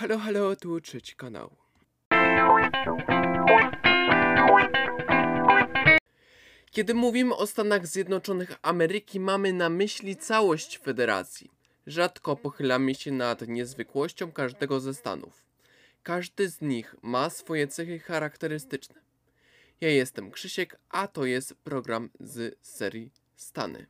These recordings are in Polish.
Halo, halo, tu trzeci kanał. Kiedy mówimy o Stanach Zjednoczonych Ameryki, mamy na myśli całość federacji. Rzadko pochylamy się nad niezwykłością każdego ze stanów. Każdy z nich ma swoje cechy charakterystyczne. Ja jestem Krzysiek, a to jest program z serii Stany.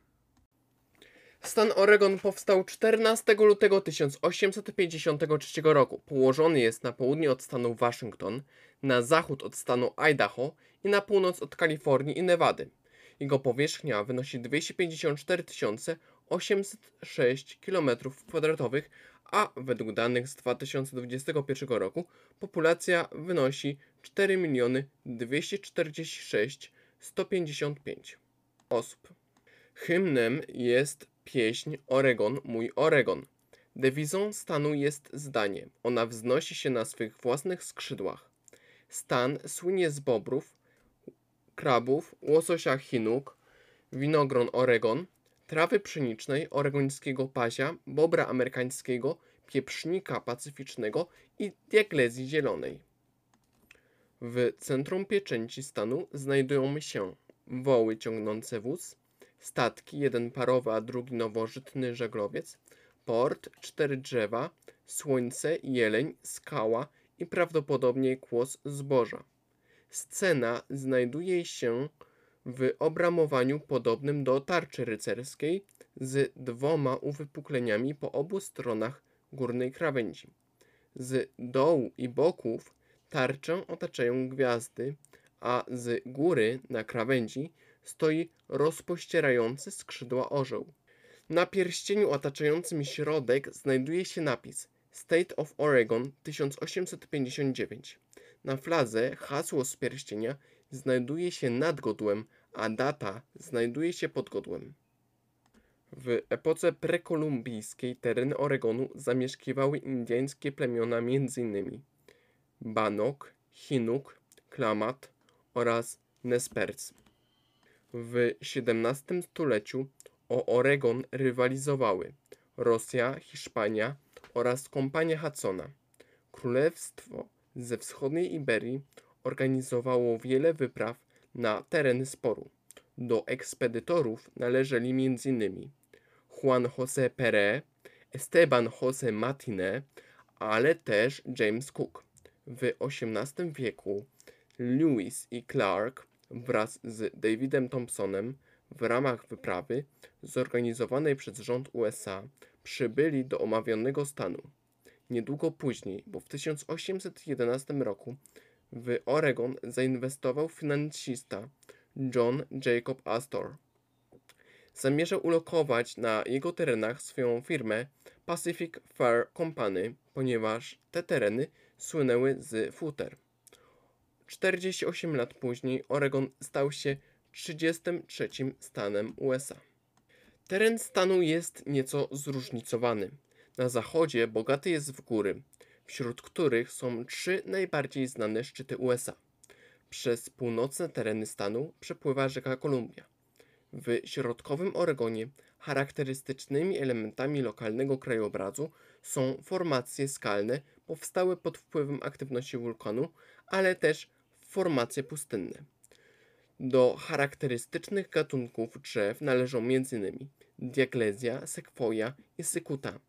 Stan Oregon powstał 14 lutego 1853 roku. Położony jest na południe od stanu Waszyngton, na zachód od stanu Idaho i na północ od Kalifornii i Nevady. Jego powierzchnia wynosi 254 806 km2, a według danych z 2021 roku populacja wynosi 4 246 155 osób. Hymnem jest pieśń Oregon, mój Oregon. Dewizą stanu jest zdanie. Ona wznosi się na swych własnych skrzydłach. Stan słynie z bobrów, krabów, łososia Chinuk, winogron Oregon, trawy pszenicznej, oregońskiego pazia, bobra amerykańskiego, pieprznika pacyficznego i diaglezji zielonej. W centrum pieczęci stanu znajdują się woły ciągnące wóz, statki, jeden parowy, a drugi nowożytny żeglowiec, port, cztery drzewa, słońce, jeleń, skała i prawdopodobnie kłos zboża. Scena znajduje się w obramowaniu podobnym do tarczy rycerskiej z dwoma uwypukleniami po obu stronach górnej krawędzi. Z dołu i boków tarczę otaczają gwiazdy, a z góry na krawędzi stoi rozpościerający skrzydła orzeł. Na pierścieniu otaczającym środek znajduje się napis State of Oregon 1859. Na fladze hasło z pierścienia znajduje się nad godłem, a data znajduje się pod godłem. W epoce prekolumbijskiej tereny Oregonu zamieszkiwały indyjskie plemiona m.in. Banok, Chinuk, Klamath oraz Nesperc. W XVII stuleciu o Oregon rywalizowały Rosja, Hiszpania oraz kompania Hudsona. Królestwo ze wschodniej Iberii organizowało wiele wypraw na tereny sporu. Do ekspedytorów należeli m.in. Juan José Pérez, Esteban José Martinez, ale też James Cook. W XVIII wieku Lewis i Clark wraz z Davidem Thompsonem w ramach wyprawy zorganizowanej przez rząd USA przybyli do omawianego stanu. Niedługo później, bo w 1811 roku w Oregon zainwestował finansista John Jacob Astor. Zamierzał ulokować na jego terenach swoją firmę Pacific Fur Company, ponieważ te tereny słynęły z futer. 48 lat później Oregon stał się 33 stanem USA. Teren stanu jest nieco zróżnicowany. Na zachodzie bogaty jest w góry, wśród których są trzy najbardziej znane szczyty USA. Przez północne tereny stanu przepływa rzeka Kolumbia. W środkowym Oregonie charakterystycznymi elementami lokalnego krajobrazu są formacje skalne powstałe pod wpływem aktywności wulkanu, ale też formacje pustynne. Do charakterystycznych gatunków drzew należą m.in. diaglezja, sekwoja i sykuta,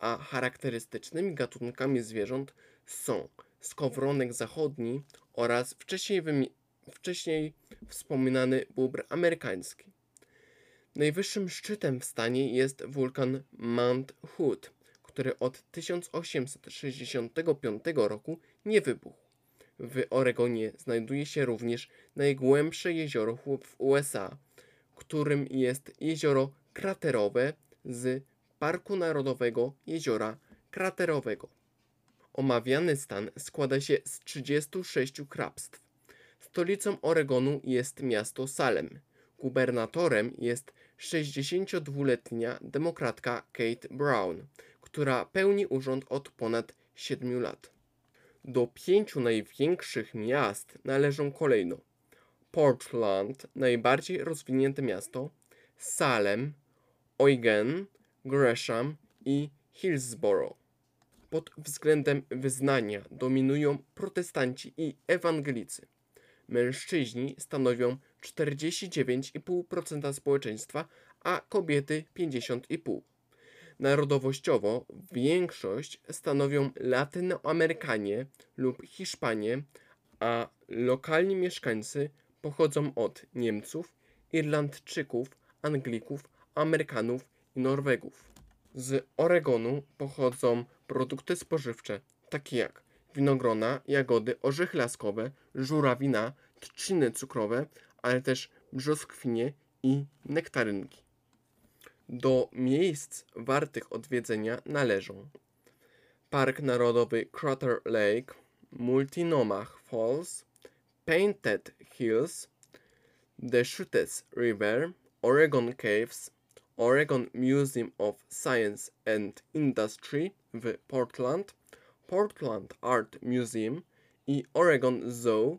a charakterystycznymi gatunkami zwierząt są skowronek zachodni oraz wcześniej, wcześniej wspominany bóbr amerykański. Najwyższym szczytem w stanie jest wulkan Mount Hood, który od 1865 roku nie wybuchł. W Oregonie znajduje się również najgłębsze jezioro w USA, którym jest jezioro kraterowe z Parku Narodowego Jeziora Kraterowego. Omawiany stan składa się z 36 hrabstw. Stolicą Oregonu jest miasto Salem. Gubernatorem jest 62-letnia demokratka Kate Brown, która pełni urząd od ponad 7 lat. Do pięciu największych miast należą kolejno Portland, najbardziej rozwinięte miasto, Salem, Eugen, Gresham i Hillsborough. Pod względem wyznania dominują protestanci i ewangelicy. Mężczyźni stanowią 49,5% społeczeństwa, a kobiety 50,5%. Narodowościowo większość stanowią Latynoamerykanie lub Hiszpanie, a lokalni mieszkańcy pochodzą od Niemców, Irlandczyków, Anglików, Amerykanów i Norwegów. Z Oregonu pochodzą produkty spożywcze takie jak winogrona, jagody, orzechy laskowe, żurawina, trzciny cukrowe, ale też brzoskwinie i nektarynki. Do miejsc wartych odwiedzenia należą Park Narodowy Crater Lake, Multnomah Falls, Painted Hills, Deschutes River, Oregon Caves, Oregon Museum of Science and Industry w Portland, Portland Art Museum i Oregon Zoo,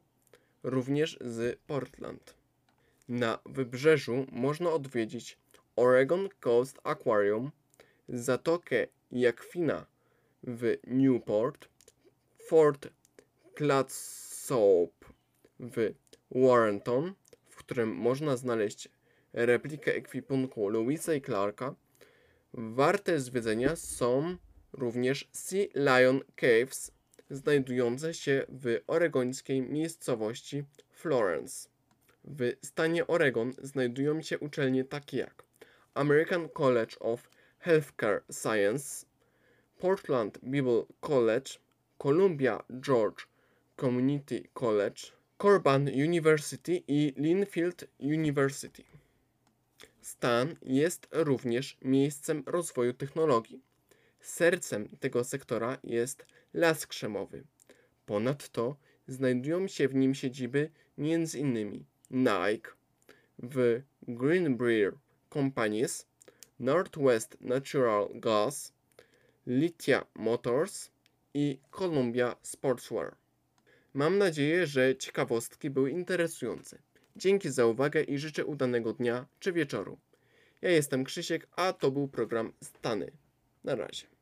również z Portland. Na wybrzeżu można odwiedzić Oregon Coast Aquarium, Zatokę Jakwina w Newport, Fort Clatsop w Warrenton, w którym można znaleźć replikę ekwipunku Louisa i Clarka. Warte zwiedzenia są również Sea Lion Caves, znajdujące się w oregońskiej miejscowości Florence. W stanie Oregon znajdują się uczelnie takie jak American College of Healthcare Science, Portland Bible College, Columbia George Community College, Corban University i Linfield University. Stan jest również miejscem rozwoju technologii. Sercem tego sektora jest las krzemowy. Ponadto znajdują się w nim siedziby m.in. Nike, w Greenbrier Companies, Northwest Natural Gas, Lithia Motors i Columbia Sportswear. Mam nadzieję, że ciekawostki były interesujące. Dzięki za uwagę i życzę udanego dnia czy wieczoru. Ja jestem Krzysiek, a to był program Stany. Na razie.